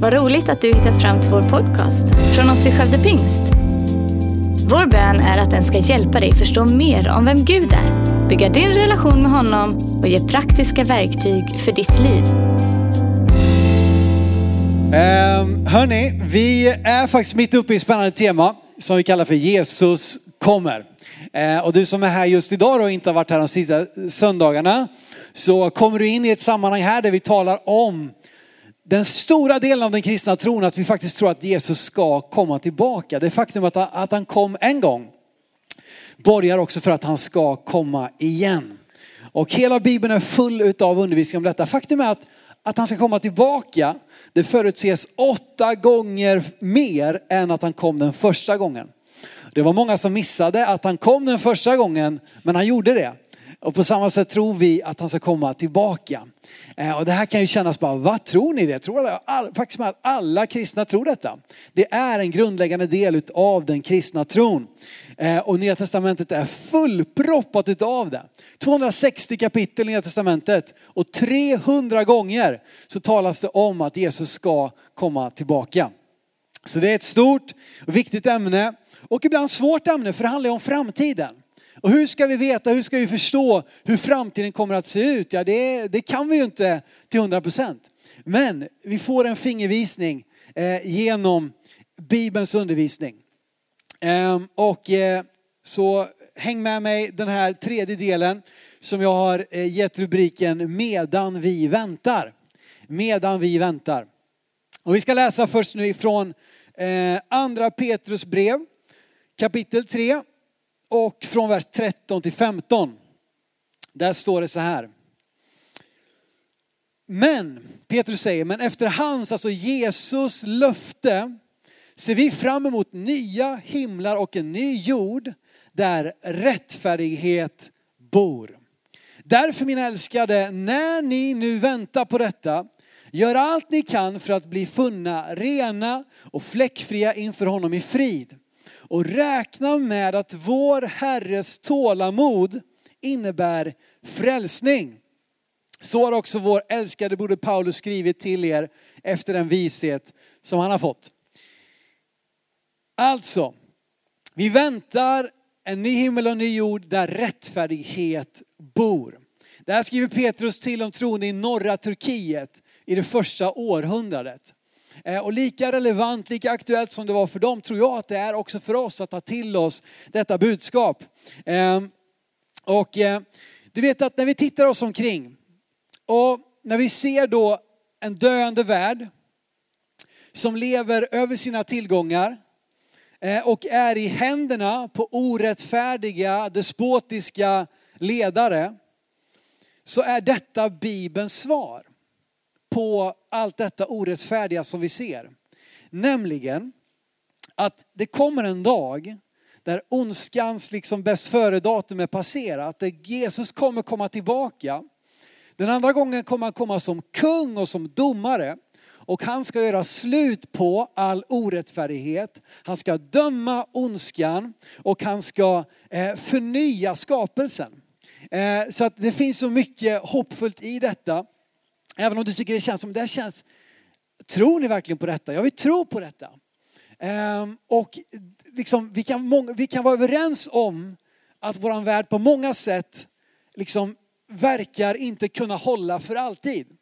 Vad roligt att du hittat fram till vår podcast från oss i Skövde Pingst. Vår bön är att den ska hjälpa dig förstå mer om vem Gud är, bygga din relation med honom och ge praktiska verktyg för ditt liv. Um, hörni, vi är faktiskt mitt uppe i ett spännande tema som vi kallar för Jesus kommer. Uh, och du som är här just idag och inte har varit här de sista söndagarna, så kommer du in i ett sammanhang här där vi talar om den stora delen av den kristna tron, att vi faktiskt tror att Jesus ska komma tillbaka. Det faktum att, att han kom en gång borgar också för att han ska komma igen. Och hela Bibeln är full av undervisning om detta. Faktum är att, att han ska komma tillbaka, det förutses åtta gånger mer än att han kom den första gången. Det var många som missade att han kom den första gången, men han gjorde det. Och på samma sätt tror vi att han ska komma tillbaka. Eh, och det här kan ju kännas bara, vad tror ni det? Tror alla, all, faktiskt att alla kristna tror detta. Det är en grundläggande del av den kristna tron. Eh, och Nya Testamentet är fullproppat utav det. 260 kapitel i Nya Testamentet och 300 gånger så talas det om att Jesus ska komma tillbaka. Så det är ett stort och viktigt ämne och ibland svårt ämne för det handlar om framtiden. Och hur ska vi veta, hur ska vi förstå hur framtiden kommer att se ut? Ja, det, det kan vi ju inte till 100 procent. Men vi får en fingervisning eh, genom Bibelns undervisning. Eh, och eh, så häng med mig den här tredje delen som jag har eh, gett rubriken Medan vi väntar. Medan vi väntar. Och vi ska läsa först nu ifrån eh, andra Petrus brev kapitel 3 och från vers 13 till 15. Där står det så här. Men, Petrus säger, men efter hans, alltså Jesus löfte, ser vi fram emot nya himlar och en ny jord där rättfärdighet bor. Därför mina älskade, när ni nu väntar på detta, gör allt ni kan för att bli funna rena och fläckfria inför honom i frid och räkna med att vår Herres tålamod innebär frälsning. Så har också vår älskade broder Paulus skrivit till er efter den vishet som han har fått. Alltså, vi väntar en ny himmel och en ny jord där rättfärdighet bor. Det här skriver Petrus till om troende i norra Turkiet i det första århundradet. Eh, och lika relevant, lika aktuellt som det var för dem tror jag att det är också för oss att ta till oss detta budskap. Ehm, och eh, du vet att när vi tittar oss omkring och när vi ser då en döende värld som lever över sina tillgångar eh, och är i händerna på orättfärdiga, despotiska ledare så är detta Bibelns svar på allt detta orättfärdiga som vi ser. Nämligen att det kommer en dag där ondskans liksom bäst före-datum är passerat, där Jesus kommer komma tillbaka. Den andra gången kommer han komma som kung och som domare. Och han ska göra slut på all orättfärdighet. Han ska döma ondskan och han ska eh, förnya skapelsen. Eh, så att det finns så mycket hoppfullt i detta. Även om du tycker det känns som, det här känns, tror ni verkligen på detta? Ja, vi tror på detta. Ehm, och liksom, vi, kan vi kan vara överens om att vår värld på många sätt liksom verkar inte kunna hålla för alltid.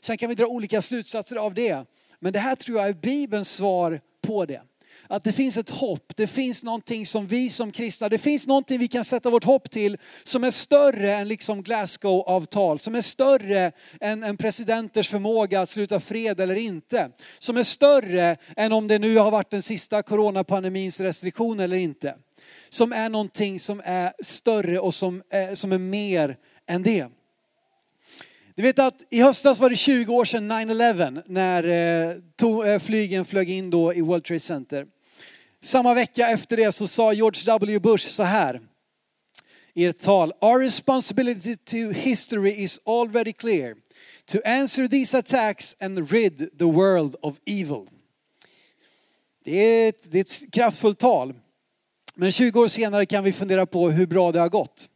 Sen kan vi dra olika slutsatser av det. Men det här tror jag är Bibelns svar på det. Att det finns ett hopp, det finns någonting som vi som kristna, det finns någonting vi kan sätta vårt hopp till som är större än liksom Glasgow-avtal, som är större än, än presidenters förmåga att sluta fred eller inte. Som är större än om det nu har varit den sista coronapandemins restriktion eller inte. Som är någonting som är större och som är, som är mer än det. Du vet att i höstas var det 20 år sedan 9-11 när eh, to, eh, flygen flög in då i World Trade Center. Samma vecka efter det så sa George W. Bush så här i ett tal. Our responsibility to history is already clear. To answer these attacks and rid the world of evil. Det är ett, det är ett kraftfullt tal. Men 20 år senare kan vi fundera på hur bra det har gått.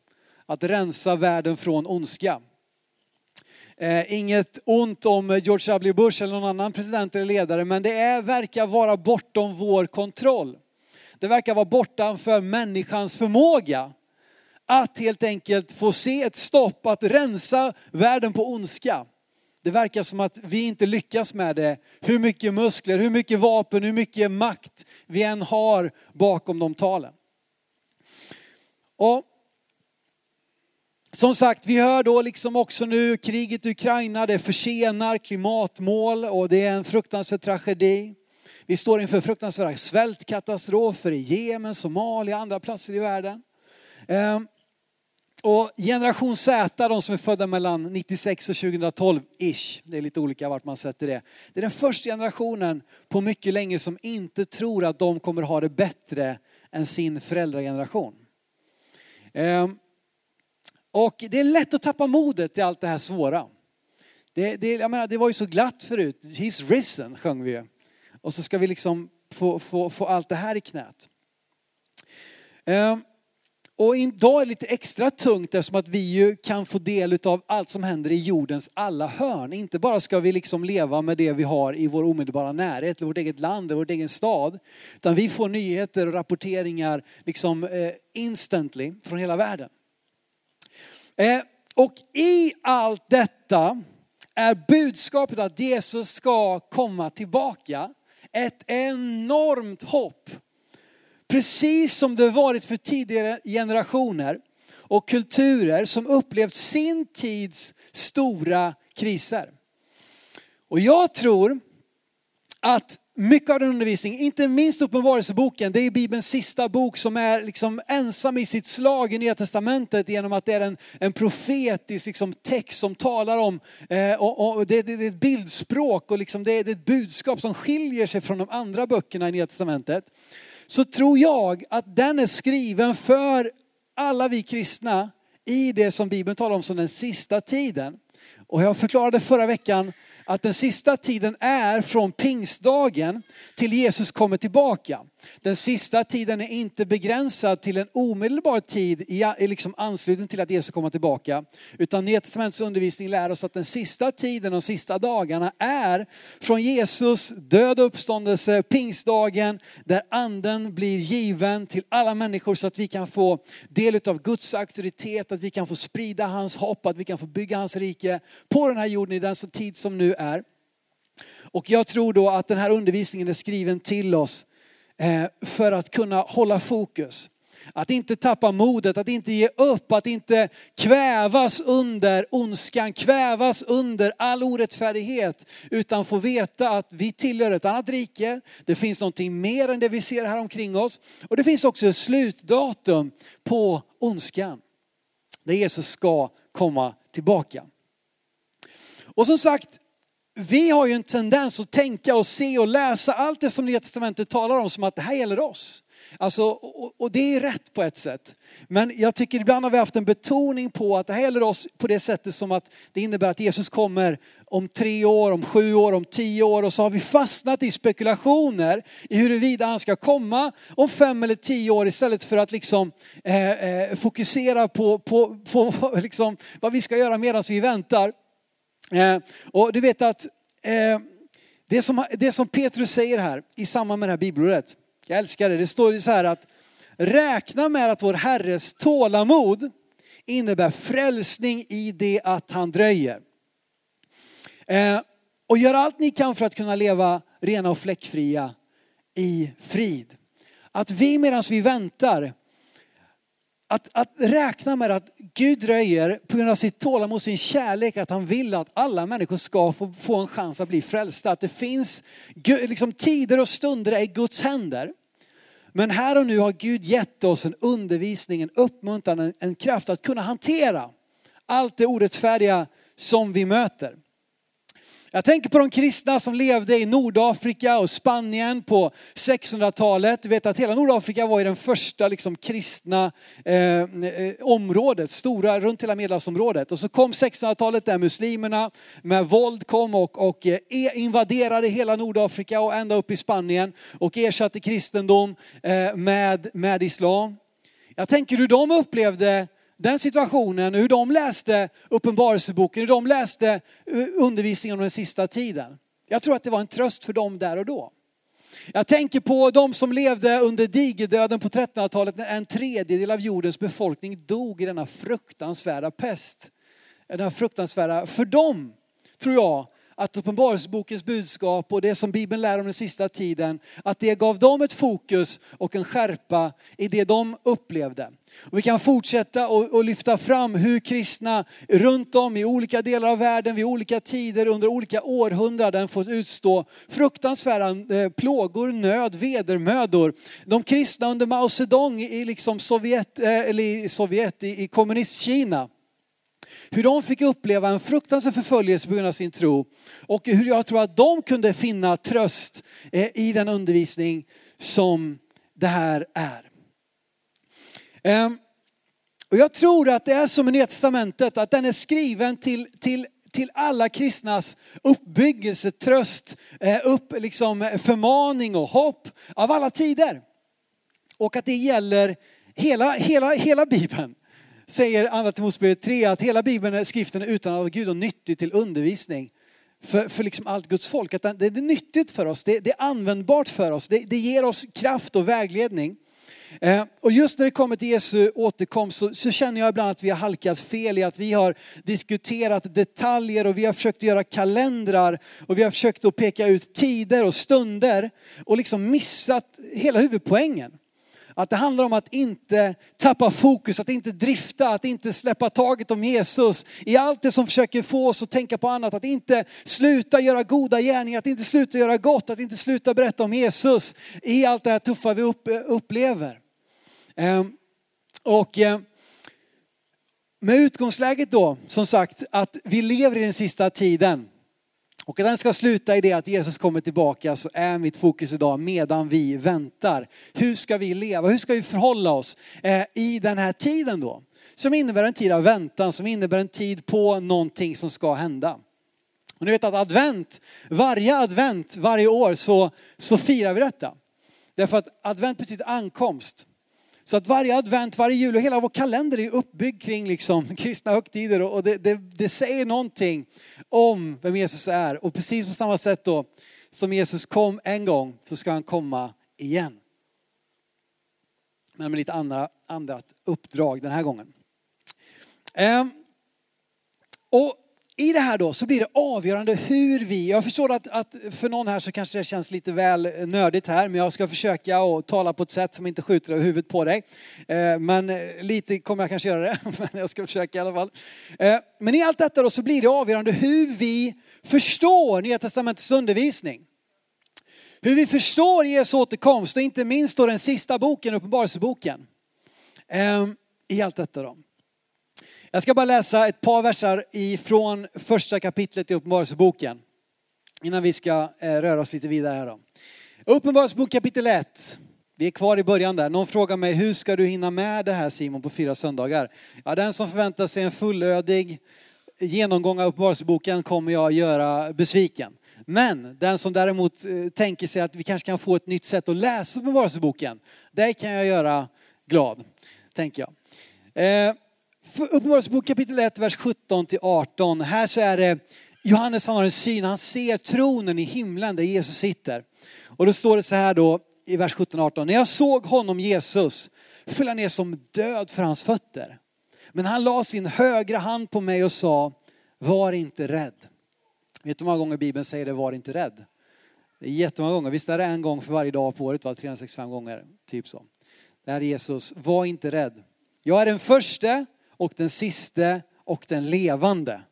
Att rensa världen från ondska. Eh, inget ont om George W. Bush eller någon annan president eller ledare, men det är, verkar vara bortom vår kontroll. Det verkar vara bortanför människans förmåga att helt enkelt få se ett stopp, att rensa världen på ondska. Det verkar som att vi inte lyckas med det. Hur mycket muskler, hur mycket vapen, hur mycket makt vi än har bakom de talen. Och som sagt, vi hör då liksom också nu kriget i Ukraina, det försenar klimatmål och det är en fruktansvärd tragedi. Vi står inför fruktansvärda svältkatastrofer i Jemen, Somalia, andra platser i världen. Ehm, och generation Z, de som är födda mellan 96 och 2012-ish, det är lite olika vart man sätter det. Det är den första generationen på mycket länge som inte tror att de kommer ha det bättre än sin föräldrageneration. Ehm, och det är lätt att tappa modet i allt det här svåra. Det, det, jag menar, det var ju så glatt förut. He's risen sjöng vi ju. Och så ska vi liksom få, få, få allt det här i knät. Ehm, och idag är det lite extra tungt eftersom att vi ju kan få del av allt som händer i jordens alla hörn. Inte bara ska vi liksom leva med det vi har i vår omedelbara närhet, i vårt eget land, eller vår egen stad. Utan vi får nyheter och rapporteringar liksom eh, instantly från hela världen. Eh, och i allt detta är budskapet att Jesus ska komma tillbaka ett enormt hopp. Precis som det varit för tidigare generationer och kulturer som upplevt sin tids stora kriser. Och jag tror att mycket av den undervisningen, inte minst Uppenbarelseboken, det är Bibelns sista bok som är liksom ensam i sitt slag i Nya Testamentet genom att det är en, en profetisk liksom text som talar om, eh, och, och det, det, det, är ett bildspråk och liksom det, det är ett budskap som skiljer sig från de andra böckerna i Nya Testamentet. Så tror jag att den är skriven för alla vi kristna i det som Bibeln talar om som den sista tiden. Och jag förklarade förra veckan att den sista tiden är från pingstdagen till Jesus kommer tillbaka. Den sista tiden är inte begränsad till en omedelbar tid i liksom anslutning till att Jesus kommer tillbaka. Utan Nya undervisning lär oss att den sista tiden, de sista dagarna är från Jesus död och uppståndelse, pingstdagen, där anden blir given till alla människor så att vi kan få del av Guds auktoritet, att vi kan få sprida hans hopp, att vi kan få bygga hans rike på den här jorden i den tid som nu är. Och jag tror då att den här undervisningen är skriven till oss Eh, för att kunna hålla fokus. Att inte tappa modet, att inte ge upp, att inte kvävas under ondskan, kvävas under all orättfärdighet. Utan få veta att vi tillhör ett annat rike. Det finns någonting mer än det vi ser här omkring oss. Och det finns också ett slutdatum på ondskan. Där Jesus ska komma tillbaka. Och som sagt, vi har ju en tendens att tänka och se och läsa allt det som Nya Testamentet talar om som att det här gäller oss. Alltså, och, och, det är rätt på ett sätt. Men jag tycker ibland har vi haft en betoning på att det här gäller oss på det sättet som att det innebär att Jesus kommer om tre år, om sju år, om tio år och så har vi fastnat i spekulationer i huruvida han ska komma om fem eller tio år istället för att liksom, eh, eh, fokusera på, på, på liksom, vad vi ska göra medan vi väntar. Eh, och du vet att eh, det, som, det som Petrus säger här i samband med det här bibelordet, jag älskar det, det står så här att räkna med att vår Herres tålamod innebär frälsning i det att han dröjer. Eh, och gör allt ni kan för att kunna leva rena och fläckfria i frid. Att vi medan vi väntar att, att räkna med att Gud dröjer på grund av sitt tålamod, sin kärlek, att han vill att alla människor ska få, få en chans att bli frälsta. Att det finns liksom, tider och stunder i Guds händer. Men här och nu har Gud gett oss en undervisning, en uppmuntran, en, en kraft att kunna hantera allt det orättfärdiga som vi möter. Jag tänker på de kristna som levde i Nordafrika och Spanien på 600-talet. Du vet att hela Nordafrika var i den första liksom kristna eh, eh, området, stora runt hela medelhavsområdet. Och så kom 600-talet där muslimerna med våld kom och, och eh, e- invaderade hela Nordafrika och ända upp i Spanien och ersatte kristendom eh, med, med islam. Jag tänker hur de upplevde den situationen, hur de läste Uppenbarelseboken, hur de läste eh, undervisningen om den sista tiden. Jag tror att det var en tröst för dem där och då. Jag tänker på de som levde under digerdöden på 1300-talet när en tredjedel av jordens befolkning dog i denna fruktansvärda pest. Denna fruktansvärda, för dem tror jag att Uppenbarelsebokens budskap och det som Bibeln lär om den sista tiden, att det gav dem ett fokus och en skärpa i det de upplevde. Och vi kan fortsätta och, och, lyfta fram hur kristna runt om i olika delar av världen vid olika tider under olika århundraden fått utstå fruktansvärda eh, plågor, nöd, vedermödor. De kristna under Mao Zedong i liksom Sovjet, eh, eller i Sovjet, i, i kommunistkina hur de fick uppleva en fruktansvärd förföljelse på grund av sin tro. Och hur jag tror att de kunde finna tröst eh, i den undervisning som det här är. Ehm, och jag tror att det är som i Nya Testamentet, att den är skriven till, till, till alla kristnas uppbyggelse, tröst, eh, upp, liksom förmaning och hopp av alla tider. Och att det gäller hela, hela, hela Bibeln säger Andra Timoteusbrevet 3 att hela Bibeln är skriften utan av Gud och nyttig till undervisning för, för liksom allt Guds folk. Att det, är nyttigt för oss, det, det är användbart för oss, det, det, ger oss kraft och vägledning. Eh, och just när det kommer till Jesu återkomst så, så, känner jag ibland att vi har halkat fel i att vi har diskuterat detaljer och vi har försökt göra kalendrar och vi har försökt att peka ut tider och stunder och liksom missat hela huvudpoängen. Att det handlar om att inte tappa fokus, att inte drifta, att inte släppa taget om Jesus i allt det som försöker få oss att tänka på annat. Att inte sluta göra goda gärningar, att inte sluta göra gott, att inte sluta berätta om Jesus i allt det här tuffa vi upplever. Ehm, och eh, med utgångsläget då, som sagt, att vi lever i den sista tiden. Och att den ska sluta i det att Jesus kommer tillbaka så är mitt fokus idag medan vi väntar. Hur ska vi leva? Hur ska vi förhålla oss eh, i den här tiden då? Som innebär en tid av väntan, som innebär en tid på någonting som ska hända. Och ni vet att advent, varje advent, varje år så, så firar vi detta. Därför att advent betyder ankomst. Så att varje advent, varje jul och hela vår kalender är uppbyggd kring liksom kristna högtider och det, det, det säger någonting om vem Jesus är. Och precis på samma sätt då som Jesus kom en gång så ska han komma igen. Men med lite andra, andra uppdrag den här gången. Ehm, och i det här då så blir det avgörande hur vi, jag förstår att, att, för någon här så kanske det känns lite väl eh, nördigt här, men jag ska försöka och tala på ett sätt som inte skjuter över huvudet på dig. Eh, men eh, lite kommer jag kanske göra det, men jag ska försöka i alla fall. Eh, men i allt detta då så blir det avgörande hur vi förstår Nya Testamentets undervisning. Hur vi förstår Jesu återkomst och inte minst då den sista boken, Uppenbarelseboken. Eh, I allt detta då. Jag ska bara läsa ett par versar ifrån första kapitlet i Uppenbarelseboken. Innan vi ska eh, röra oss lite vidare här då. Uppenbarelsebok kapitel 1. Vi är kvar i början där. Någon frågar mig, hur ska du hinna med det här Simon på fyra söndagar? Ja, den som förväntar sig en fullödig genomgång av Uppenbarelseboken kommer jag göra besviken. Men den som däremot eh, tänker sig att vi kanske kan få ett nytt sätt att läsa Uppenbarelseboken, det kan jag göra glad, tänker jag. Eh, Uppenbarelsebok kapitel 1, vers 17 till 18. Här så är det Johannes han har en syn, han ser tronen i himlen där Jesus sitter. Och då står det så här då i vers 17-18. När jag såg honom Jesus föll jag ner som död för hans fötter. Men han la sin högra hand på mig och sa, var inte rädd. Vet du hur många gånger Bibeln säger det, var inte rädd? Det är jättemånga gånger. Visst är det en gång för varje dag på året, va? 365 gånger, typ så. Det här är Jesus, var inte rädd. Jag är den första och den siste och den levande.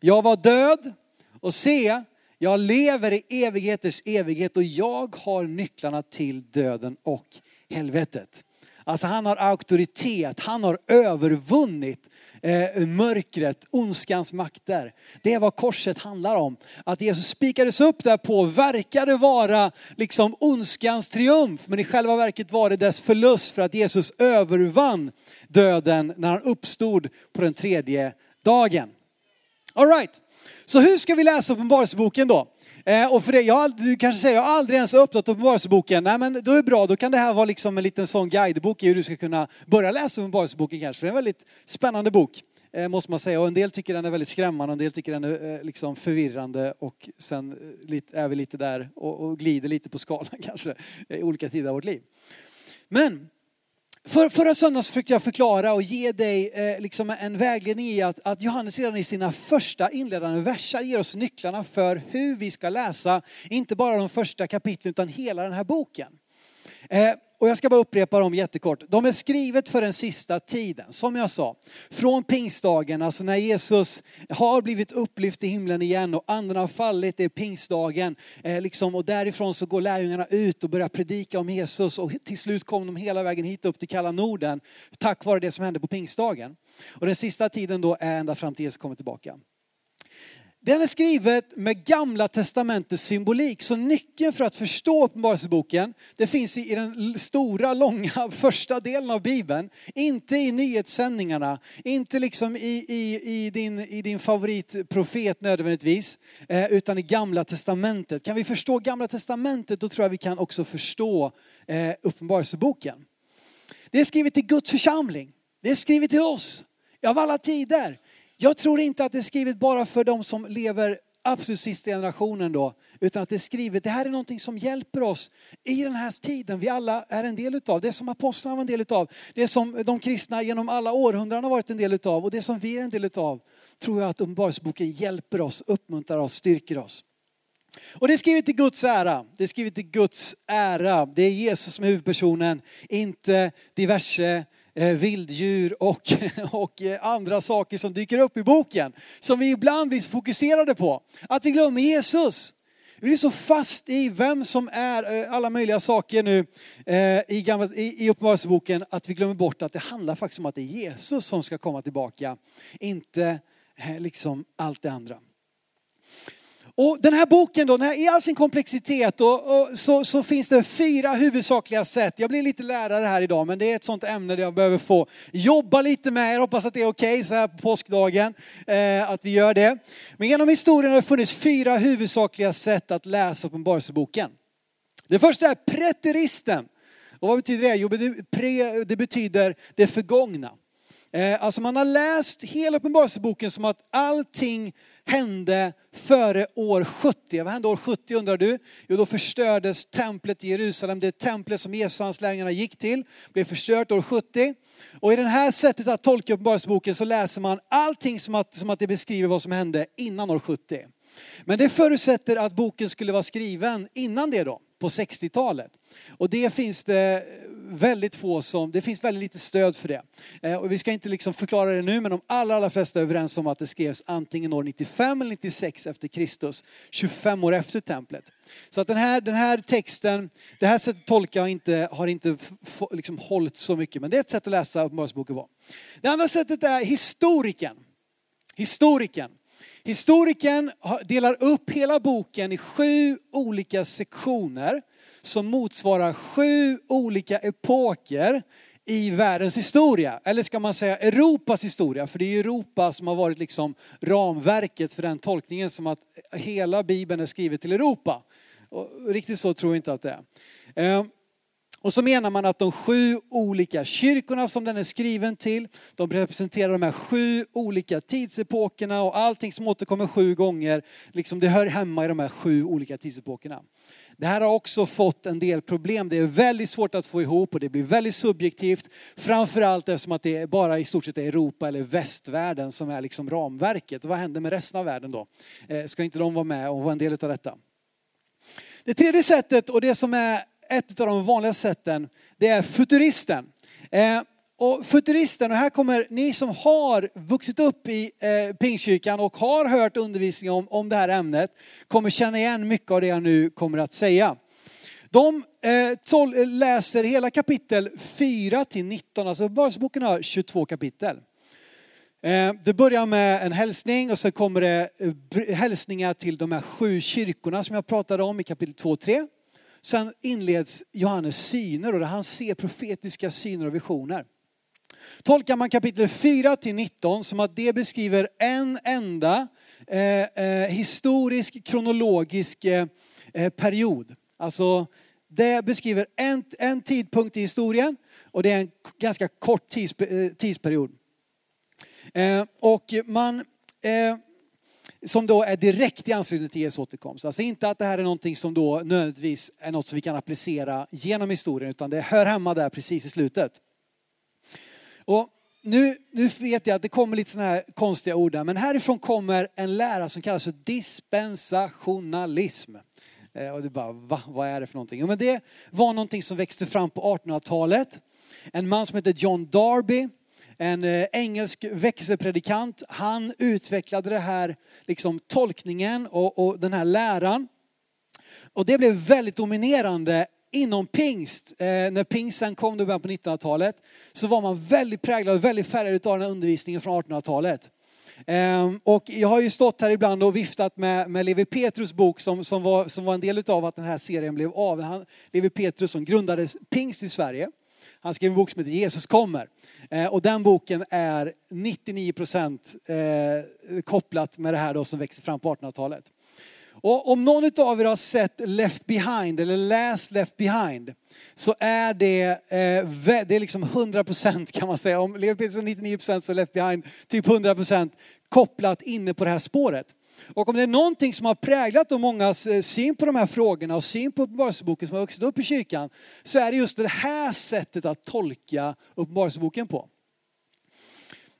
Jag var död och se, jag lever i evigheters evighet och jag har nycklarna till döden och helvetet. Alltså han har auktoritet, han har övervunnit eh, mörkret, ondskans makter. Det är vad korset handlar om. Att Jesus spikades upp där på verkade vara liksom ondskans triumf, men i själva verket var det dess förlust för att Jesus övervann döden när han uppstod på den tredje dagen. All right. Så hur ska vi läsa Uppenbarelseboken då? Eh, och för det, jag, du kanske säger, jag har aldrig ens öppnat Uppenbarelseboken. Nej men då är det bra, då kan det här vara liksom en liten sån guidebok i hur du ska kunna börja läsa Uppenbarelseboken kanske. För det är en väldigt spännande bok, eh, måste man säga. Och en del tycker den är väldigt skrämmande, och en del tycker den är eh, liksom förvirrande. Och sen eh, lite, är vi lite där och, och glider lite på skalan kanske, i olika tider av vårt liv. Men för, förra söndagen försökte jag förklara och ge dig eh, liksom en vägledning i att, att Johannes redan i sina första inledande verser ger oss nycklarna för hur vi ska läsa, inte bara de första kapitlen utan hela den här boken. Eh, och jag ska bara upprepa dem jättekort. De är skrivet för den sista tiden, som jag sa. Från pingstdagen, alltså när Jesus har blivit upplyft i himlen igen och anden har fallit, det är pingstdagen. Eh, liksom, och därifrån så går lärjungarna ut och börjar predika om Jesus och till slut kom de hela vägen hit upp till kalla Norden tack vare det som hände på pingstdagen. Och den sista tiden då är ända fram till Jesus kommer tillbaka. Den är skrivet med gamla testamentets symbolik. Så nyckeln för att förstå Uppenbarelseboken, det finns i den stora, långa första delen av Bibeln. Inte i nyhetssändningarna, inte liksom i, i, i, din, i din favoritprofet nödvändigtvis, eh, utan i gamla testamentet. Kan vi förstå gamla testamentet, då tror jag vi kan också förstå eh, Uppenbarelseboken. Det är skrivet till Guds församling. Det är skrivet till oss. Av alla tider. Jag tror inte att det är skrivet bara för de som lever absolut sista generationen då, utan att det är skrivet, det här är någonting som hjälper oss i den här tiden vi alla är en del utav. Det som apostlarna var en del utav, det som de kristna genom alla århundraden har varit en del utav och det som vi är en del utav, tror jag att Uppenbarelseboken hjälper oss, uppmuntrar oss, styrker oss. Och det är skrivet till Guds ära. Det är skrivet till Guds ära. Det är Jesus som är huvudpersonen, inte diverse Eh, vilddjur och, och eh, andra saker som dyker upp i boken. Som vi ibland blir fokuserade på. Att vi glömmer Jesus. Vi är så fast i vem som är eh, alla möjliga saker nu i, gamla, i Uppenbarelseboken att vi glömmer bort att det handlar faktiskt om att det är Jesus som ska komma tillbaka. Inte liksom allt det andra. Och den här boken då, i all sin komplexitet och, och så, så, finns det fyra huvudsakliga sätt. Jag blir lite lärare här idag men det är ett sånt ämne där jag behöver få jobba lite med. Jag hoppas att det är okej okay, så här på påskdagen, eh, att vi gör det. Men genom historien har det funnits fyra huvudsakliga sätt att läsa Uppenbarelseboken. Det första är preteristen. Och vad betyder det? Jo, det betyder det förgångna. Eh, alltså man har läst hela Uppenbarelseboken som att allting hände före år 70. Vad hände år 70 undrar du? Jo, då förstördes templet i Jerusalem. Det templet som Jesus och hans gick till blev förstört år 70. Och i det här sättet att tolka Uppenbarelseboken så läser man allting som att, som att det beskriver vad som hände innan år 70. Men det förutsätter att boken skulle vara skriven innan det då, på 60-talet. Och det finns det väldigt få som, det finns väldigt lite stöd för det. Eh, och vi ska inte liksom förklara det nu men de allra, allra flesta är överens om att det skrevs antingen år 95 eller 96 efter Kristus, 25 år efter templet. Så att den här, den här texten, det här sättet att tolka har inte, har inte liksom hållit så mycket men det är ett sätt att läsa Uppenbarelseboken på. Det andra sättet är historiken. Historiken. Historiken delar upp hela boken i sju olika sektioner som motsvarar sju olika epoker i världens historia. Eller ska man säga Europas historia? För det är Europa som har varit liksom ramverket för den tolkningen som att hela Bibeln är skrivet till Europa. Och riktigt så tror jag inte att det är. Ehm, och så menar man att de sju olika kyrkorna som den är skriven till, de representerar de här sju olika tidsepokerna och allting som återkommer sju gånger, liksom det hör hemma i de här sju olika tidsepokerna. Det här har också fått en del problem. Det är väldigt svårt att få ihop och det blir väldigt subjektivt. Framförallt eftersom att det bara i stort sett är Europa eller västvärlden som är liksom ramverket. vad händer med resten av världen då? Eh, ska inte de vara med och vara en del av detta? Det tredje sättet och det som är ett av de vanliga sätten, det är futuristen. Eh, och futuristen, och här kommer ni som har vuxit upp i eh, Pingstkyrkan och har hört undervisning om, om det här ämnet, kommer känna igen mycket av det jag nu kommer att säga. De eh, tol, eh, läser hela kapitel 4 till 19, alltså Uppenbarelseboken har 22 kapitel. Eh, det börjar med en hälsning och sen kommer det eh, hälsningar till de här sju kyrkorna som jag pratade om i kapitel 2 och 3. Sen inleds Johannes syner och han ser profetiska syner och visioner. Tolkar man kapitel 4 till 19 som att det beskriver en enda eh, eh, historisk, kronologisk eh, eh, period. Alltså, det beskriver en, en tidpunkt i historien och det är en ganska kort tids, eh, tidsperiod. Eh, och man, eh, som då är direkt i anslutning till Jesu återkomst. Alltså inte att det här är någonting som då nödvändigtvis är något som vi kan applicera genom historien, utan det hör hemma där precis i slutet. Och nu, nu vet jag att det kommer lite sådana här konstiga ord där, men härifrån kommer en lära som kallas för dispensationalism. Eh, och du bara, va? Vad är det för någonting? Ja, men det var någonting som växte fram på 1800-talet. En man som hette John Darby, en eh, engelsk växelpredikant, han utvecklade den här liksom, tolkningen och, och den här läran. Och det blev väldigt dominerande inom pingst, eh, när pingsten kom i början på 1900-talet, så var man väldigt präglad och väldigt färgad av den här undervisningen från 1800-talet. Eh, och jag har ju stått här ibland och viftat med, med Levi Petrus bok som, som, var, som var en del av att den här serien blev av. Han, Levi Petrus som grundade pingst i Sverige. Han skrev en bok som heter Jesus kommer. Eh, och den boken är 99% eh, kopplat med det här då som växer fram på 1800-talet. Och om någon av er har sett Left Behind eller läst Left Behind så är det, eh, det är liksom 100% kan man säga. Om Levi Petrus är 99% så är Left Behind typ 100% kopplat inne på det här spåret. Och om det är någonting som har präglat de mångas eh, syn på de här frågorna och syn på Uppenbarelseboken som har vuxit upp i kyrkan så är det just det här sättet att tolka Uppenbarelseboken på.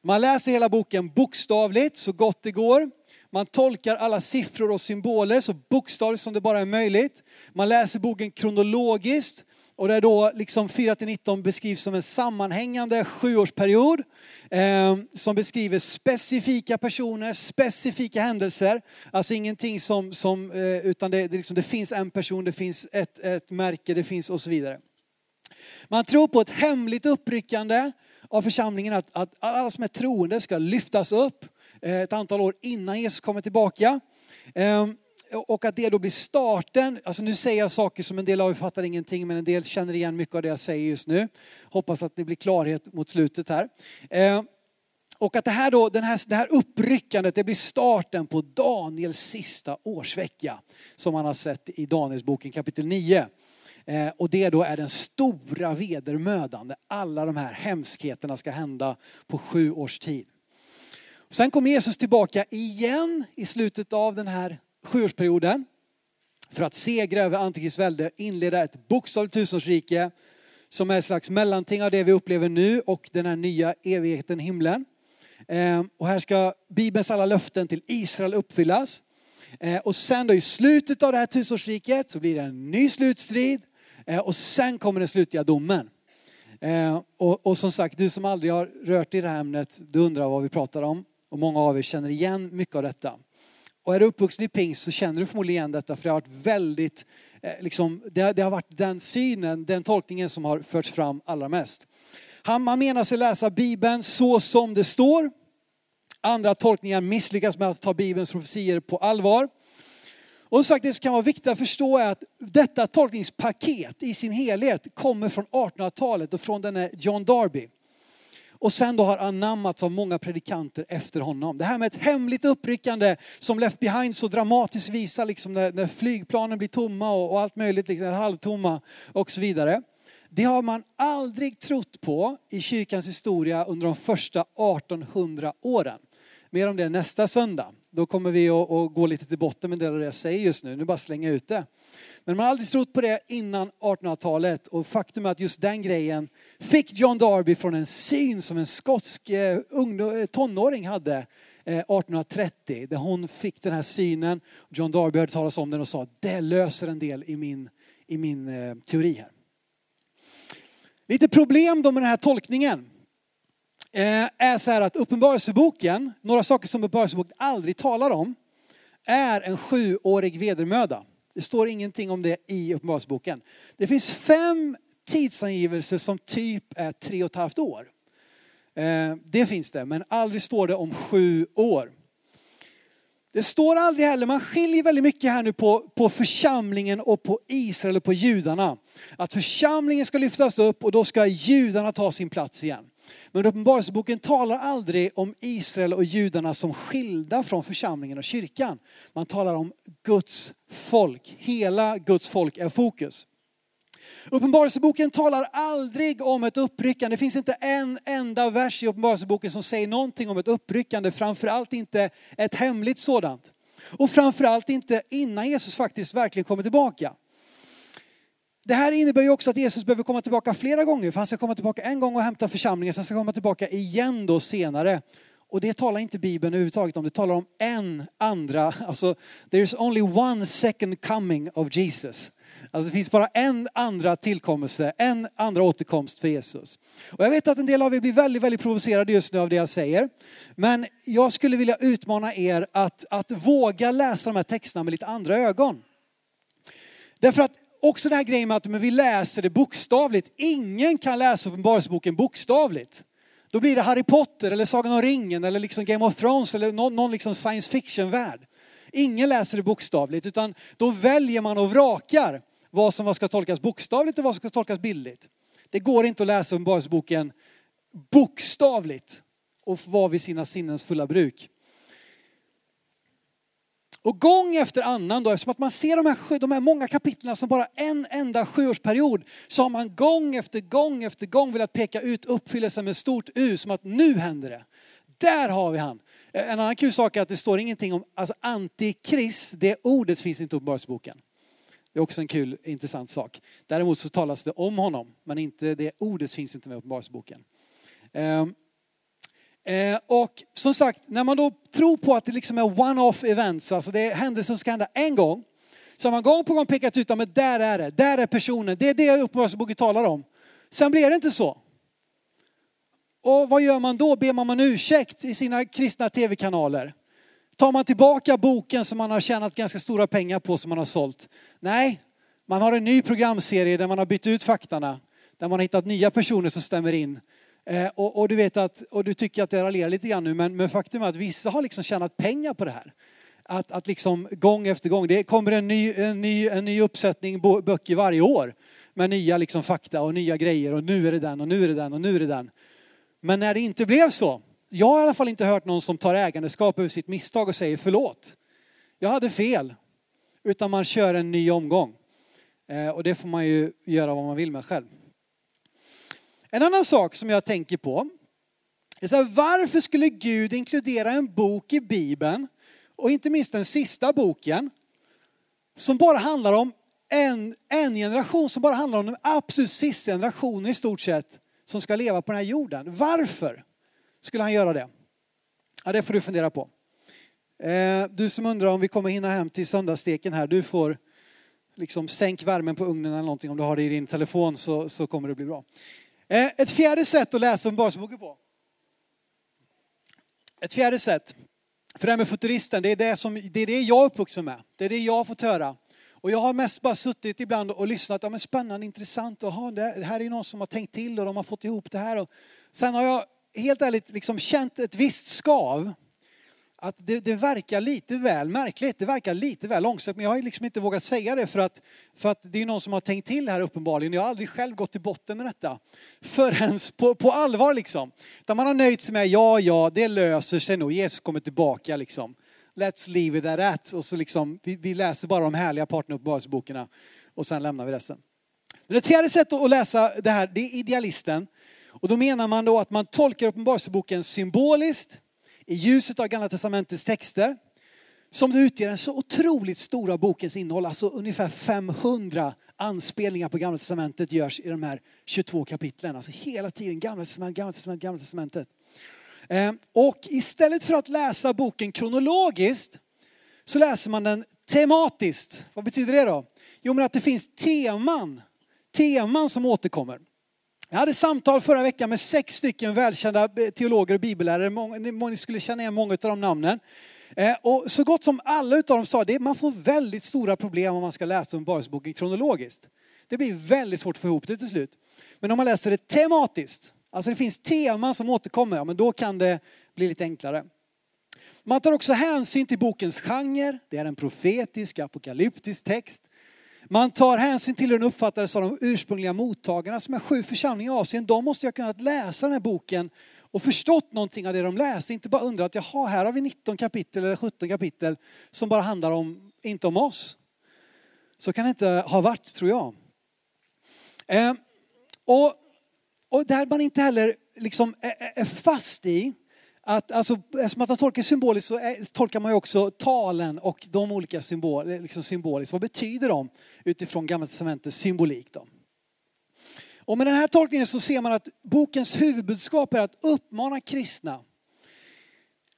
Man läser hela boken bokstavligt så gott det går. Man tolkar alla siffror och symboler så bokstavligt som det bara är möjligt. Man läser boken kronologiskt och där då liksom 4 19 beskrivs som en sammanhängande sjuårsperiod eh, som beskriver specifika personer, specifika händelser. Alltså ingenting som, som eh, utan det, det, liksom, det finns en person, det finns ett, ett märke, det finns och så vidare. Man tror på ett hemligt uppryckande av församlingen, att, att alla som är troende ska lyftas upp Eh, ett antal år innan Jesus kommer tillbaka. Ehm, och att det då blir starten, alltså nu säger jag saker som en del av er fattar ingenting men en del känner igen mycket av det jag säger just nu. Hoppas att det blir klarhet mot slutet här. Ehm, och att det här, då, den här, det här uppryckandet det blir starten på Daniels sista årsvecka. Som man har sett i Danielsboken kapitel 9. Eh, och det då är den stora vedermödan där alla de här hemskheterna ska hända på sju års tid. Sen kommer Jesus tillbaka igen i slutet av den här sjuårsperioden för att segra över Antikrists välde, inleda ett bokstavligt tusenårsrike som är ett slags mellanting av det vi upplever nu och den här nya evigheten, himlen. Ehm, och här ska Bibelns alla löften till Israel uppfyllas. Ehm, och sen då i slutet av det här tusenårsriket så blir det en ny slutstrid ehm, och sen kommer den slutliga domen. Och, och som sagt, du som aldrig har rört i det här ämnet, du undrar vad vi pratar om. Och många av er känner igen mycket av detta. Och är du uppvuxen i pingst så känner du förmodligen igen detta för det har varit väldigt, eh, liksom, det, det, har varit den synen, den tolkningen som har förts fram allra mest. Han, man menar sig läsa Bibeln så som det står. Andra tolkningar misslyckas med att ta Bibelns profetier på allvar. Och som sagt, det som kan vara viktigt att förstå är att detta tolkningspaket i sin helhet kommer från 1800-talet och från denne John Darby och sen då har anammats av många predikanter efter honom. Det här med ett hemligt uppryckande som Left Behind så dramatiskt visar liksom när, när flygplanen blir tomma och, och allt möjligt, liksom, halvtomma och så vidare. Det har man aldrig trott på i kyrkans historia under de första 1800 åren. Mer om det nästa söndag. Då kommer vi att, att gå lite till botten med det jag säger just nu. Nu bara slänga ut det. Men man har aldrig trott på det innan 1800-talet och faktum är att just den grejen fick John Darby från en syn som en skotsk eh, eh, tonåring hade eh, 1830 där hon fick den här synen. John Darby hörde talas om den och sa det löser en del i min, i min teori här. Lite problem då med den här tolkningen är så här att Uppenbarelseboken, några saker som Uppenbarelseboken aldrig talar om, är en sjuårig vedermöda. Det står ingenting om det i Uppenbarelseboken. Det finns fem tidsangivelser som typ är tre och ett halvt år. Eh, det finns det, men aldrig står det om sju år. Det står aldrig heller, man skiljer väldigt mycket här nu på, på församlingen och på Israel och på judarna. Att församlingen ska lyftas upp och då ska judarna ta sin plats igen. Men Uppenbarelseboken talar aldrig om Israel och judarna som skilda från församlingen och kyrkan. Man talar om Guds folk. Hela Guds folk är fokus. Uppenbarelseboken talar aldrig om ett uppryckande. Det finns inte en enda vers i Uppenbarelseboken som säger någonting om ett uppryckande. Framförallt inte ett hemligt sådant. Och framförallt inte innan Jesus faktiskt verkligen kommer tillbaka. Det här innebär ju också att Jesus behöver komma tillbaka flera gånger. För han ska komma tillbaka en gång och hämta församlingen, sen ska han komma tillbaka igen då senare. Och det talar inte Bibeln överhuvudtaget om. Det talar om en andra, alltså there's only one second coming of Jesus. Alltså det finns bara en andra tillkommelse, en andra återkomst för Jesus. Och jag vet att en del av er blir väldigt, väldigt provocerade just nu av det jag säger. Men jag skulle vilja utmana er att, att våga läsa de här texterna med lite andra ögon. Därför att också den här grejen med att men vi läser det bokstavligt. Ingen kan läsa Uppenbarelseboken bokstavligt. Då blir det Harry Potter eller Sagan om ringen eller liksom Game of Thrones eller någon, någon liksom science fiction-värld. Ingen läser det bokstavligt utan då väljer man och vrakar vad som ska tolkas bokstavligt och vad som ska tolkas bildligt. Det går inte att läsa Uppenbarelseboken bokstavligt och vara vid sina sinnens fulla bruk. Och gång efter annan då, eftersom att man ser de här, de här många kapitlen som bara en enda sjuårsperiod, så har man gång efter gång efter gång velat peka ut uppfyllelsen med stort U, som att nu händer det. Där har vi han. Eh, en annan kul sak är att det står ingenting om, alltså antikrist, det ordet finns inte i Uppenbarelseboken. Det är också en kul, intressant sak. Däremot så talas det om honom, men inte det ordet finns inte med i Uppenbarelseboken. Um, Eh, och som sagt, när man då tror på att det liksom är one-off events, alltså det är händelser som ska hända en gång, så har man gång på gång pekat ut, att där är det, där är personen, det är det Uppenbarelseboken talar om. Sen blir det inte så. Och vad gör man då? Ber man om ursäkt i sina kristna tv-kanaler? Tar man tillbaka boken som man har tjänat ganska stora pengar på som man har sålt? Nej, man har en ny programserie där man har bytt ut faktarna. Där man har hittat nya personer som stämmer in. Eh, och, och, du vet att, och du tycker att det raljerar lite grann nu, men, men faktum är att vissa har liksom tjänat pengar på det här. Att, att liksom gång efter gång, det kommer en ny, en ny, en ny uppsättning böcker varje år med nya liksom fakta och nya grejer och nu är det den och nu är det den och nu är det den. Men när det inte blev så, jag har i alla fall inte hört någon som tar ägandeskap över sitt misstag och säger förlåt. Jag hade fel. Utan man kör en ny omgång. Eh, och det får man ju göra vad man vill med själv. En annan sak som jag tänker på är så här, varför skulle Gud inkludera en bok i Bibeln och inte minst den sista boken som bara handlar om en, en generation, som bara handlar om den absolut sista generationen i stort sett som ska leva på den här jorden. Varför skulle han göra det? Ja, det får du fundera på. Eh, du som undrar om vi kommer hinna hem till söndagssteken här, du får liksom sänk värmen på ugnen eller någonting. Om du har det i din telefon så, så kommer det bli bra. Eh, ett fjärde sätt att läsa Uppenbarelseboken på. Ett fjärde sätt. För det här med futuristen, det är det, som, det är det jag är uppvuxen med. Det är det jag har fått höra. Och jag har mest bara suttit ibland och lyssnat. Ja, men spännande, intressant. Aha, det här är någon som har tänkt till och de har fått ihop det här. Och sen har jag helt ärligt liksom känt ett visst skav att det, det, verkar lite väl märkligt, det verkar lite väl långsökt, Men jag har liksom inte vågat säga det för att, för att det är någon som har tänkt till här uppenbarligen. Jag har aldrig själv gått till botten med detta. Förrän på, på allvar liksom. Där man har nöjt sig med, ja, ja, det löser sig nog. Jesus kommer tillbaka liksom. Let's leave it at that. Och så liksom, vi, vi läser bara de härliga parterna i Uppenbarelseboken och sen lämnar vi resten. Men ett fjärde sätt att läsa det här, det är idealisten. Och då menar man då att man tolkar Uppenbarelseboken symboliskt i ljuset av Gamla Testamentets texter som det utgör den så otroligt stora bokens innehåll, alltså ungefär 500 anspelningar på Gamla Testamentet görs i de här 22 kapitlen. Alltså hela tiden Gamla Testamentet, Gamla Testamentet, Gamla Testamentet. Och istället för att läsa boken kronologiskt så läser man den tematiskt. Vad betyder det då? Jo men att det finns teman, teman som återkommer. Jag hade samtal förra veckan med sex stycken välkända teologer och bibellärare. Många, skulle känna igen många av de namnen. Eh, och så gott som alla av dem sa att man får väldigt stora problem om man ska läsa Uppenbarelseboken kronologiskt. Det blir väldigt svårt att få ihop det till slut. Men om man läser det tematiskt, alltså det finns teman som återkommer, ja, men då kan det bli lite enklare. Man tar också hänsyn till bokens genre, det är en profetisk, apokalyptisk text. Man tar hänsyn till hur den uppfattades av de ursprungliga mottagarna som är sju församlingar i Asien. De måste ju ha kunnat läsa den här boken och förstått någonting av det de läste. Inte bara undrat, jaha, här har vi 19 kapitel eller 17 kapitel som bara handlar om, inte om oss. Så kan det inte ha varit, tror jag. Eh, och, och där man inte heller liksom är, är fast i att, alltså, eftersom att man tolkar symboliskt så är, tolkar man ju också talen och de olika symbol, eh, liksom symboliskt. Vad betyder de utifrån Gamla Testamentets symbolik? Då? Och med den här tolkningen så ser man att bokens huvudbudskap är att uppmana kristna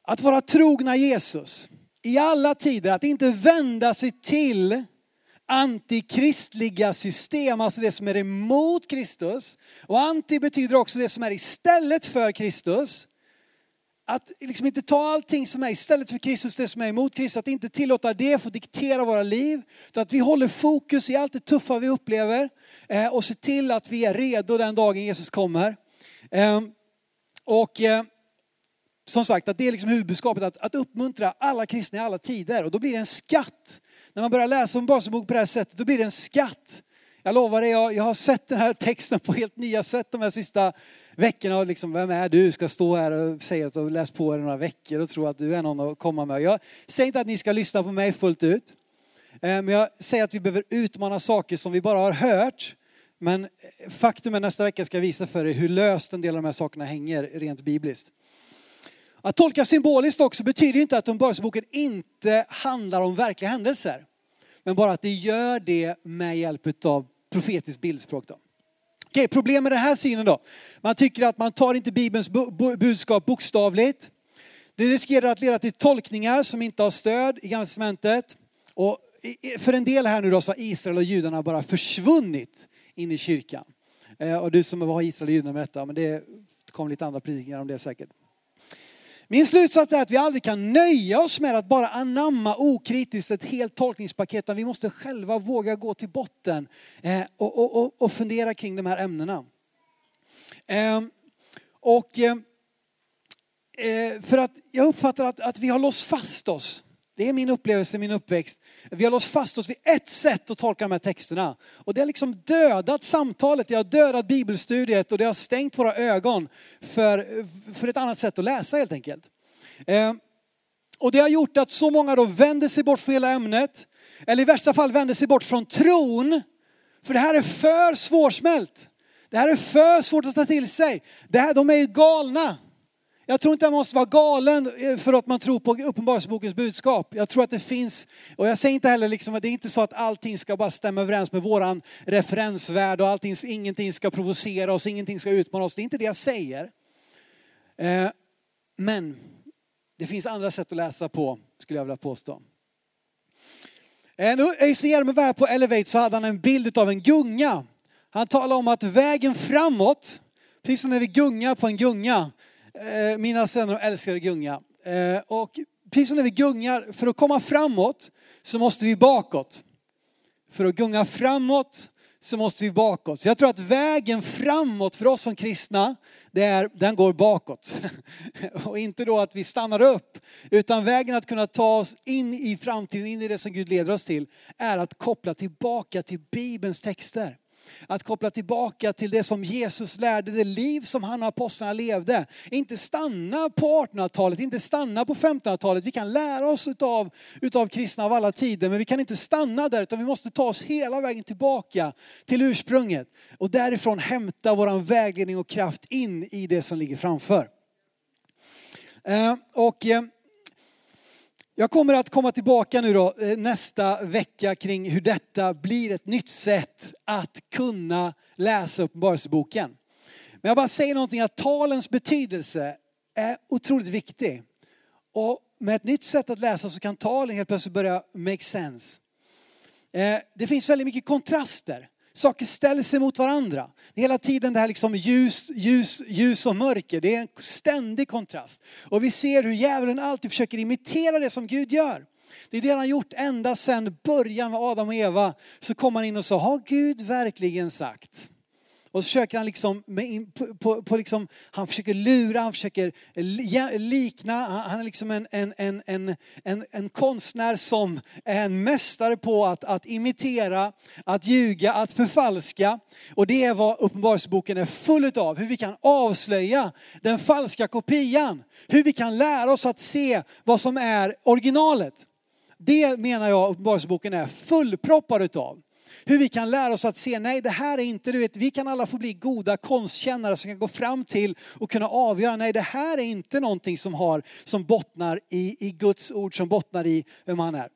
att vara trogna Jesus i alla tider, att inte vända sig till antikristliga system, alltså det som är emot Kristus. Och anti betyder också det som är istället för Kristus. Att liksom inte ta allting som är istället för Kristus, det som är emot Kristus, att inte tillåta det få diktera våra liv. Utan att vi håller fokus i allt det tuffa vi upplever eh, och ser till att vi är redo den dagen Jesus kommer. Ehm, och eh, som sagt, att det är liksom huvudbudskapet, att, att uppmuntra alla kristna i alla tider. Och då blir det en skatt. När man börjar läsa om Basebok på det här sättet, då blir det en skatt. Jag lovar dig, jag, jag har sett den här texten på helt nya sätt de här sista veckorna. Liksom, vem är du? Ska stå här och säga att du har läst på er några veckor och tro att du är någon att komma med. Jag säger inte att ni ska lyssna på mig fullt ut. Eh, men jag säger att vi behöver utmana saker som vi bara har hört. Men eh, faktum är nästa vecka ska jag visa för er hur löst en del av de här sakerna hänger rent bibliskt. Att tolka symboliskt också betyder inte att Uppenbarelseboken inte handlar om verkliga händelser. Men bara att det gör det med hjälp av profetiskt bildspråk. Då. Okej, problem med den här synen då. Man tycker att man tar inte Bibelns budskap bokstavligt. Det riskerar att leda till tolkningar som inte har stöd i Gamla Testamentet. Och för en del här nu då så har Israel och judarna bara försvunnit in i kyrkan. Eh, och du som var Israel och judarna med detta, men det kommer lite andra predikningar om det säkert. Min slutsats är att vi aldrig kan nöja oss med att bara anamma okritiskt ett helt tolkningspaket, utan vi måste själva våga gå till botten eh, och, och, och, och fundera kring de här ämnena. Ehm, och ehm, eh, för att jag uppfattar att, att vi har låst fast oss det är min upplevelse, min uppväxt. Vi har låst fast oss vid ett sätt att tolka de här texterna. Och det har liksom dödat samtalet, det har dödat bibelstudiet och det har stängt våra ögon för, för ett annat sätt att läsa helt enkelt. Eh, och det har gjort att så många då vänder sig bort från hela ämnet. Eller i värsta fall vänder sig bort från tron. För det här är för svårsmält. Det här är för svårt att ta till sig. Det här, de är ju galna. Jag tror inte man måste vara galen eh, för att man tror på Uppenbarelsebokens budskap. Jag tror att det finns, och jag säger inte heller liksom att det är inte så att allting ska bara stämma överens med våran referensvärld och allting, ingenting ska provocera oss, ingenting ska utmana oss. Det är inte det jag säger. Eh, men det finns andra sätt att läsa på, skulle jag vilja påstå. När Öystein var här på Elevate så hade han en bild av en gunga. Han talade om att vägen framåt, precis som när vi gungar på en gunga, Eh, mina söner älskar att gunga. Eh, och precis som när vi gungar, för att komma framåt så måste vi bakåt. För att gunga framåt så måste vi bakåt. Så jag tror att vägen framåt för oss som kristna, det är, den går bakåt. Och inte då att vi stannar upp, utan vägen att kunna ta oss in i framtiden, in i det som Gud leder oss till, är att koppla tillbaka till Bibelns texter. Att koppla tillbaka till det som Jesus lärde, det liv som han och apostlarna levde. Inte stanna på 1800-talet, inte stanna på 1500-talet. Vi kan lära oss utav, utav kristna av alla tider, men vi kan inte stanna där, utan vi måste ta oss hela vägen tillbaka till ursprunget. Och därifrån hämta våran vägledning och kraft in i det som ligger framför. Eh, och eh, jag kommer att komma tillbaka nu då eh, nästa vecka kring hur detta blir ett nytt sätt att kunna läsa Uppenbarelseboken. Men jag bara säger någonting att talens betydelse är otroligt viktig. Och med ett nytt sätt att läsa så kan talen helt plötsligt börja make sense. Eh, det finns väldigt mycket kontraster. Saker ställer sig mot varandra. Det är hela tiden det här liksom ljus, ljus, ljus och mörker. Det är en ständig kontrast. Och vi ser hur djävulen alltid försöker imitera det som Gud gör. Det är det han har gjort ända sedan början med Adam och Eva. Så kom han in och sa, har Gud verkligen sagt? Och så försöker han liksom, med, på, på, på liksom, han försöker lura, han försöker likna, han är liksom en, en, en, en, en, en konstnär som är en mästare på att, att imitera, att ljuga, att förfalska. Och det är vad Uppenbarelseboken är full av, hur vi kan avslöja den falska kopian. Hur vi kan lära oss att se vad som är originalet. Det menar jag Uppenbarelseboken är fullproppad utav. Hur vi kan lära oss att se, nej det här är inte, du vet, vi kan alla få bli goda konstkännare som kan gå fram till och kunna avgöra, nej det här är inte någonting som har, som bottnar i, i Guds ord, som bottnar i vem han är.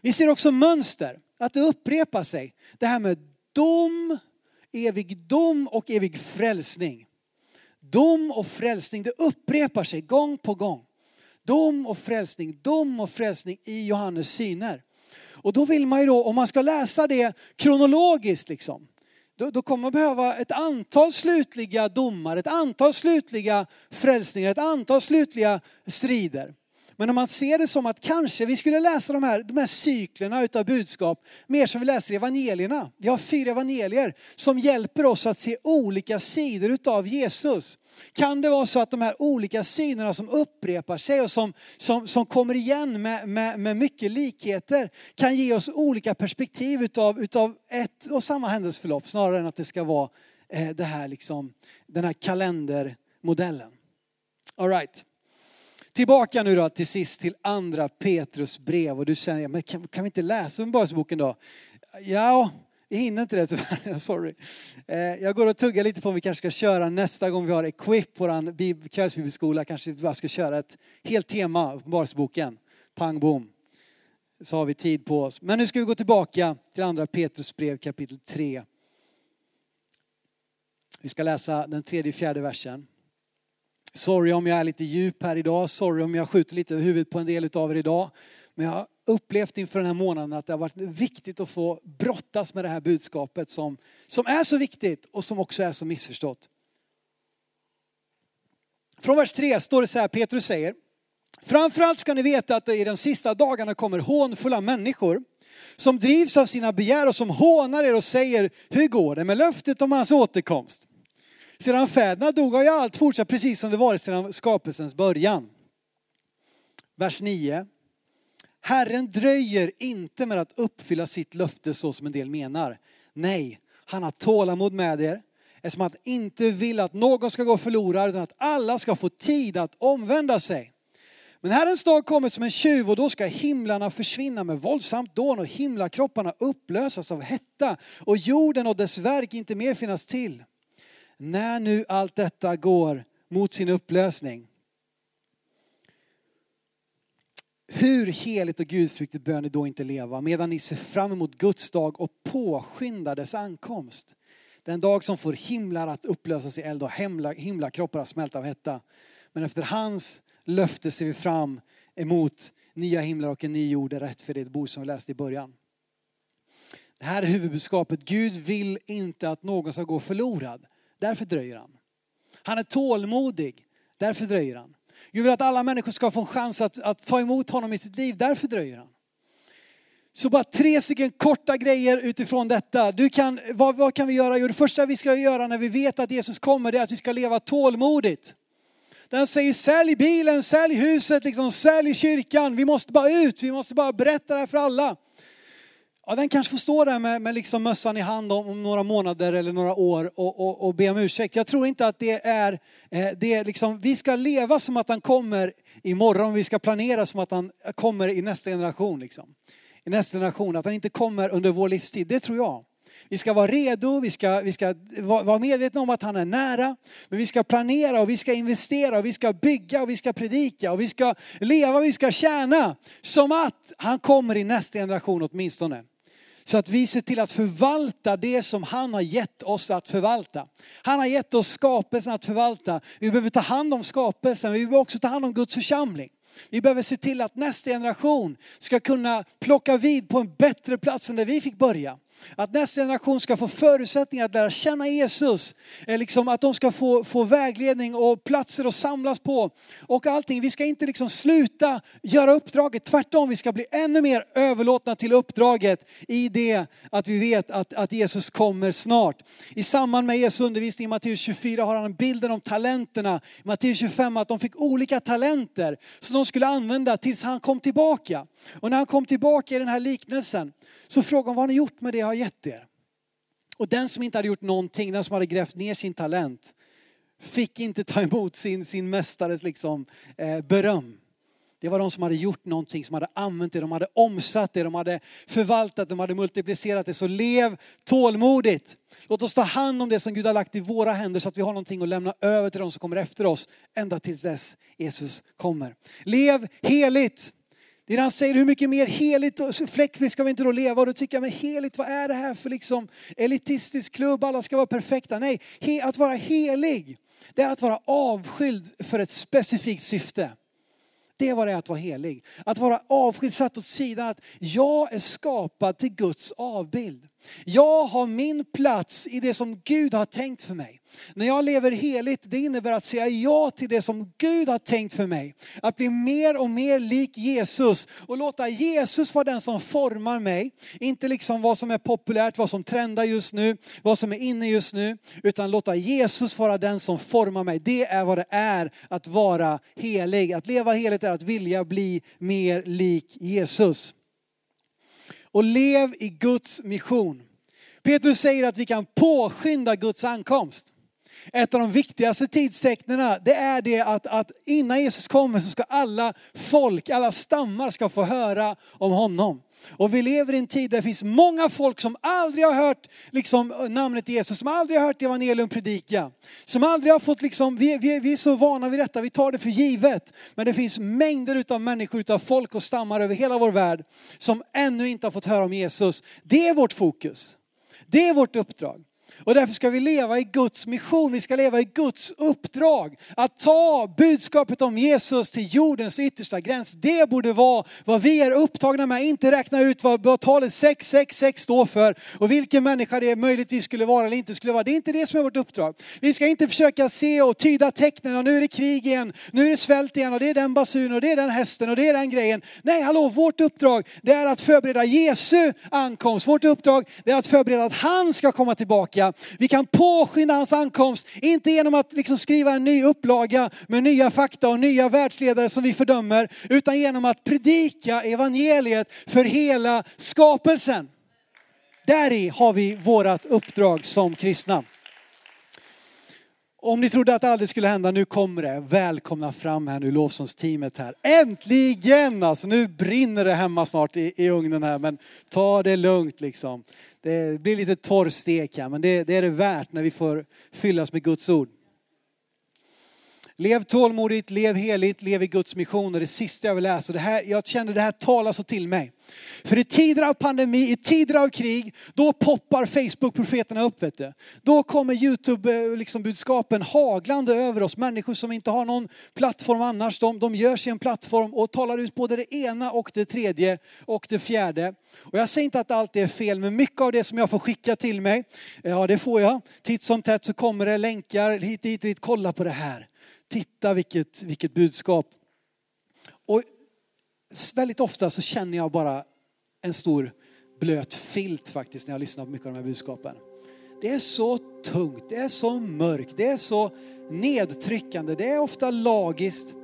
Vi ser också mönster, att det upprepar sig. Det här med dom, evig dom och evig frälsning. Dom och frälsning, det upprepar sig gång på gång. Dom och frälsning, dom och frälsning i Johannes syner. Och då vill man ju då, om man ska läsa det kronologiskt liksom, då, då kommer man behöva ett antal slutliga domar, ett antal slutliga frälsningar, ett antal slutliga strider. Men om man ser det som att kanske vi skulle läsa de här, de här cyklerna utav budskap mer som vi läser i evangelierna. Vi har fyra evangelier som hjälper oss att se olika sidor utav Jesus. Kan det vara så att de här olika sidorna som upprepar sig och som, som, som kommer igen med, med, med mycket likheter kan ge oss olika perspektiv utav, utav ett och samma händelseförlopp snarare än att det ska vara eh, det här liksom, den här kalendermodellen. All right. Tillbaka nu då till sist till andra Petrus brev och du säger, men kan, kan vi inte läsa Uppenbarelseboken då? Ja, vi hinner inte det tyvärr, sorry. Eh, jag går och tuggar lite på om vi kanske ska köra nästa gång vi har Equip, vår kvällsbibelskola, kanske vi bara ska köra ett helt tema, Uppenbarelseboken. Pang bom. Så har vi tid på oss. Men nu ska vi gå tillbaka till andra Petrus brev kapitel 3. Vi ska läsa den tredje och fjärde versen. Sorry om jag är lite djup här idag, sorry om jag skjuter lite över huvudet på en del av er idag. Men jag har upplevt inför den här månaden att det har varit viktigt att få brottas med det här budskapet som, som är så viktigt och som också är så missförstått. Från vers 3 står det så här, Petrus säger, Framförallt ska ni veta att det i de sista dagarna kommer hånfulla människor som drivs av sina begär och som hånar er och säger, hur går det med löftet om hans återkomst? Sedan fäderna dog har ju allt fortsatt precis som det varit sedan skapelsens början. Vers 9. Herren dröjer inte med att uppfylla sitt löfte så som en del menar. Nej, han har tålamod med er eftersom han inte vill att någon ska gå förlorad utan att alla ska få tid att omvända sig. Men Herrens dag kommer som en tjuv och då ska himlarna försvinna med våldsamt dån och himlakropparna upplösas av hetta och jorden och dess verk inte mer finnas till. När nu allt detta går mot sin upplösning Hur heligt och gudfruktigt bör ni då inte leva medan ni ser fram emot Guds dag och påskyndar dess ankomst. Den dag som får himlar att upplösas i eld och himla, himlakroppar att smälta av hetta. Men efter hans löfte ser vi fram emot nya himlar och en ny jord där rättfärdighet bor som vi läste i början. Det här är huvudbudskapet. Gud vill inte att någon ska gå förlorad. Därför dröjer han. Han är tålmodig. Därför dröjer han. Gud vill att alla människor ska få en chans att, att ta emot honom i sitt liv. Därför dröjer han. Så bara tre stycken korta grejer utifrån detta. Du kan, vad, vad kan vi göra? Jo, det första vi ska göra när vi vet att Jesus kommer, det är att vi ska leva tålmodigt. Den säger sälj bilen, sälj huset, liksom, sälj kyrkan. Vi måste bara ut, vi måste bara berätta det här för alla. Ja, den kanske får stå där med, med liksom mössan i hand om, om, några månader eller några år och, och, och be om ursäkt. Jag tror inte att det är, eh, det är liksom, vi ska leva som att han kommer imorgon, vi ska planera som att han kommer i nästa generation. Liksom. I nästa generation, att han inte kommer under vår livstid, det tror jag. Vi ska vara redo, vi ska, vi ska vara medvetna om att han är nära. Men vi ska planera och vi ska investera och vi ska bygga och vi ska predika och vi ska leva och vi ska tjäna. Som att han kommer i nästa generation åtminstone. Så att vi ser till att förvalta det som han har gett oss att förvalta. Han har gett oss skapelsen att förvalta. Vi behöver ta hand om skapelsen, vi behöver också ta hand om Guds församling. Vi behöver se till att nästa generation ska kunna plocka vid på en bättre plats än där vi fick börja. Att nästa generation ska få förutsättningar att lära känna Jesus. Eh, liksom att de ska få, få vägledning och platser att samlas på. Och allting. Vi ska inte liksom sluta göra uppdraget. Tvärtom, vi ska bli ännu mer överlåtna till uppdraget i det att vi vet att, att Jesus kommer snart. I samband med Jesu undervisning i Matteus 24 har han bilden om talenterna. I Matteus 25 att de fick olika talenter som de skulle använda tills han kom tillbaka. Och när han kom tillbaka i den här liknelsen så frågade han vad har ni gjort med det jag har gett er? Och den som inte hade gjort någonting, den som hade grävt ner sin talent, fick inte ta emot sin, sin mästares liksom, eh, beröm. Det var de som hade gjort någonting, som hade använt det, de hade omsatt det, de hade förvaltat, de hade multiplicerat det. Så lev tålmodigt. Låt oss ta hand om det som Gud har lagt i våra händer så att vi har någonting att lämna över till de som kommer efter oss ända tills dess Jesus kommer. Lev heligt. Det är han säger, hur mycket mer heligt och fläckfritt ska vi inte då leva? Och då tycker jag, men heligt, vad är det här för liksom elitistisk klubb? Alla ska vara perfekta. Nej, att vara helig, det är att vara avskild för ett specifikt syfte. Det är vad det är att vara helig. Att vara avskild, satt åt sidan, att jag är skapad till Guds avbild. Jag har min plats i det som Gud har tänkt för mig. När jag lever heligt, det innebär att säga ja till det som Gud har tänkt för mig. Att bli mer och mer lik Jesus och låta Jesus vara den som formar mig. Inte liksom vad som är populärt, vad som trendar just nu, vad som är inne just nu. Utan låta Jesus vara den som formar mig. Det är vad det är att vara helig. Att leva heligt är att vilja bli mer lik Jesus och lev i Guds mission. Petrus säger att vi kan påskynda Guds ankomst. Ett av de viktigaste tidstecknen det är det att, att innan Jesus kommer så ska alla folk, alla stammar ska få höra om honom. Och vi lever i en tid där det finns många folk som aldrig har hört liksom, namnet Jesus, som aldrig har hört evangelium predika. Som aldrig har fått, liksom, vi, vi, vi är så vana vid detta, vi tar det för givet. Men det finns mängder av människor, utav folk och stammar över hela vår värld som ännu inte har fått höra om Jesus. Det är vårt fokus. Det är vårt uppdrag. Och därför ska vi leva i Guds mission, vi ska leva i Guds uppdrag. Att ta budskapet om Jesus till jordens yttersta gräns. Det borde vara vad vi är upptagna med, inte räkna ut vad talet 666 står för och vilken människa det möjligtvis skulle vara eller inte skulle vara. Det är inte det som är vårt uppdrag. Vi ska inte försöka se och tyda tecknen och nu är det krig igen, nu är det svält igen och det är den basunen och det är den hästen och det är den grejen. Nej, hallå, vårt uppdrag det är att förbereda Jesu ankomst. Vårt uppdrag det är att förbereda att han ska komma tillbaka vi kan påskynda hans ankomst, inte genom att liksom skriva en ny upplaga med nya fakta och nya världsledare som vi fördömer, utan genom att predika evangeliet för hela skapelsen. Där i har vi vårt uppdrag som kristna. Om ni trodde att det aldrig skulle hända, nu kommer det. Välkomna fram här nu, lovsångsteamet här. Äntligen! Alltså nu brinner det hemma snart i, i ugnen här, men ta det lugnt liksom. Det blir lite torr stek här, men det, det är det värt när vi får fyllas med Guds ord. Lev tålmodigt, lev heligt, lev i Guds mission. Och det sista jag vill läsa, det här, jag känner det här talar så till mig. För i tider av pandemi, i tider av krig, då poppar Facebook-profeterna upp. Vet du. Då kommer YouTube-budskapen eh, liksom, haglande över oss. Människor som inte har någon plattform annars, de, de gör sig en plattform och talar ut både det ena och det tredje och det fjärde. Och jag säger inte att allt är fel, men mycket av det som jag får skicka till mig, eh, ja det får jag. Titt som tätt så kommer det länkar hit, hit, hit, kolla på det här. Titta vilket, vilket budskap. Och väldigt ofta så känner jag bara en stor blöt filt faktiskt när jag lyssnar på mycket av de här budskapen. Det är så tungt, det är så mörkt, det är så nedtryckande, det är ofta lagiskt.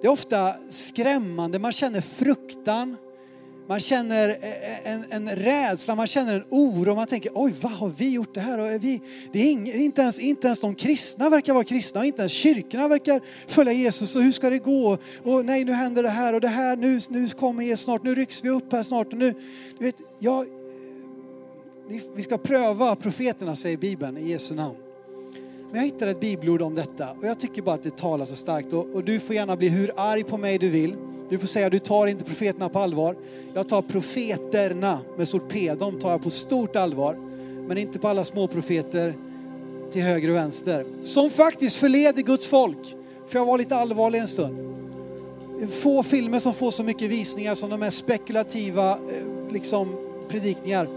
Det är ofta skrämmande, man känner fruktan. Man känner e- e- en, en rädsla, man känner en oro. Man tänker, oj vad har vi gjort det här? Och är vi, det är ing, inte, ens, inte ens de kristna verkar vara kristna, inte ens kyrkorna verkar följa Jesus. Och hur ska det gå? Och nej, nu händer det här och det här, nu, nu kommer Jesus snart, nu rycks vi upp här snart. Och nu, du vet, jag, vi ska pröva profeterna, säger Bibeln, i Jesu namn. Men jag hittade ett bibelord om detta och jag tycker bara att det talar så starkt. Och, och du får gärna bli hur arg på mig du vill. Du får säga, du tar inte profeterna på allvar. Jag tar profeterna med stort P, de tar jag på stort allvar. Men inte på alla små profeter till höger och vänster. Som faktiskt förleder Guds folk. För jag var lite allvarlig en stund. Få filmer som får så mycket visningar som de här spekulativa eh, liksom, predikningar.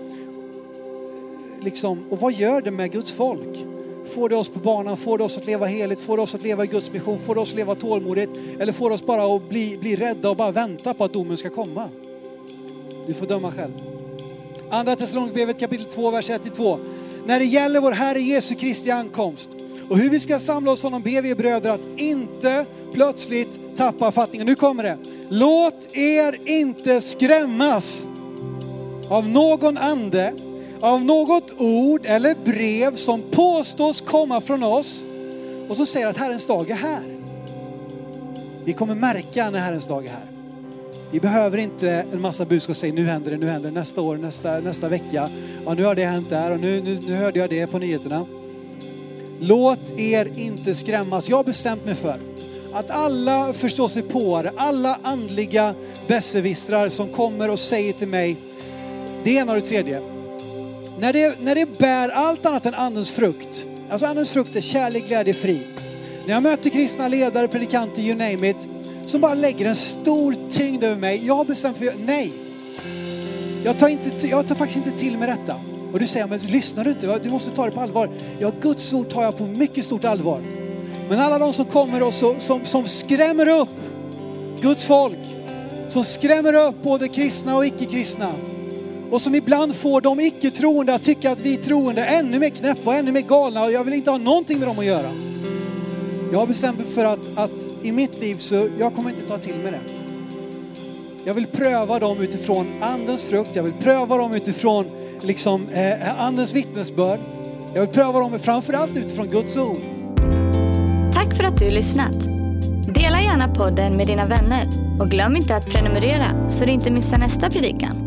liksom, och vad gör det med Guds folk? Får det oss på banan? Får det oss att leva heligt? Får det oss att leva i Guds mission? Får det oss att leva tålmodigt? Eller får det oss bara att bli, bli rädda och bara vänta på att domen ska komma? Du får döma själv. Andra Thessalonikerbrevet kapitel 2, vers 1-2. När det gäller vår Herre Jesu Kristi ankomst och hur vi ska samla oss honom ber vi bröder att inte plötsligt tappa fattningen. Nu kommer det. Låt er inte skrämmas av någon ande, av något ord eller brev som påstås komma från oss och som säger att Herrens dag är här. Vi kommer märka när Herrens dag är här. Vi behöver inte en massa budskap och säga nu händer det, nu händer det, nästa år, nästa, nästa vecka. Ja, nu har det hänt där och nu, nu, nu hörde jag det på nyheterna. Låt er inte skrämmas. Jag har bestämt mig för att alla förstår sig på det, alla andliga besserwissrar som kommer och säger till mig det ena och det tredje. När det, när det bär allt annat än andens frukt, alltså andens frukt är kärlek, glädje, frid. När jag möter kristna ledare, predikanter, you name it, som bara lägger en stor tyngd över mig. Jag har bestämt mig för nej. Jag tar, inte, jag tar faktiskt inte till mig detta. Och du säger, men lyssnar du inte? Du måste ta det på allvar. Ja, Guds ord tar jag på mycket stort allvar. Men alla de som kommer och så, som, som skrämmer upp Guds folk, som skrämmer upp både kristna och icke-kristna och som ibland får de icke-troende att tycka att vi troende är ännu mer knäppa och ännu mer galna och jag vill inte ha någonting med dem att göra. Jag har bestämt mig för att, att i mitt liv så, jag kommer inte ta till mig det. Jag vill pröva dem utifrån andens frukt, jag vill pröva dem utifrån liksom, eh, andens vittnesbörd. Jag vill pröva dem framförallt utifrån Guds ord. Tack för att du lyssnat. Dela gärna podden med dina vänner och glöm inte att prenumerera så du inte missar nästa predikan.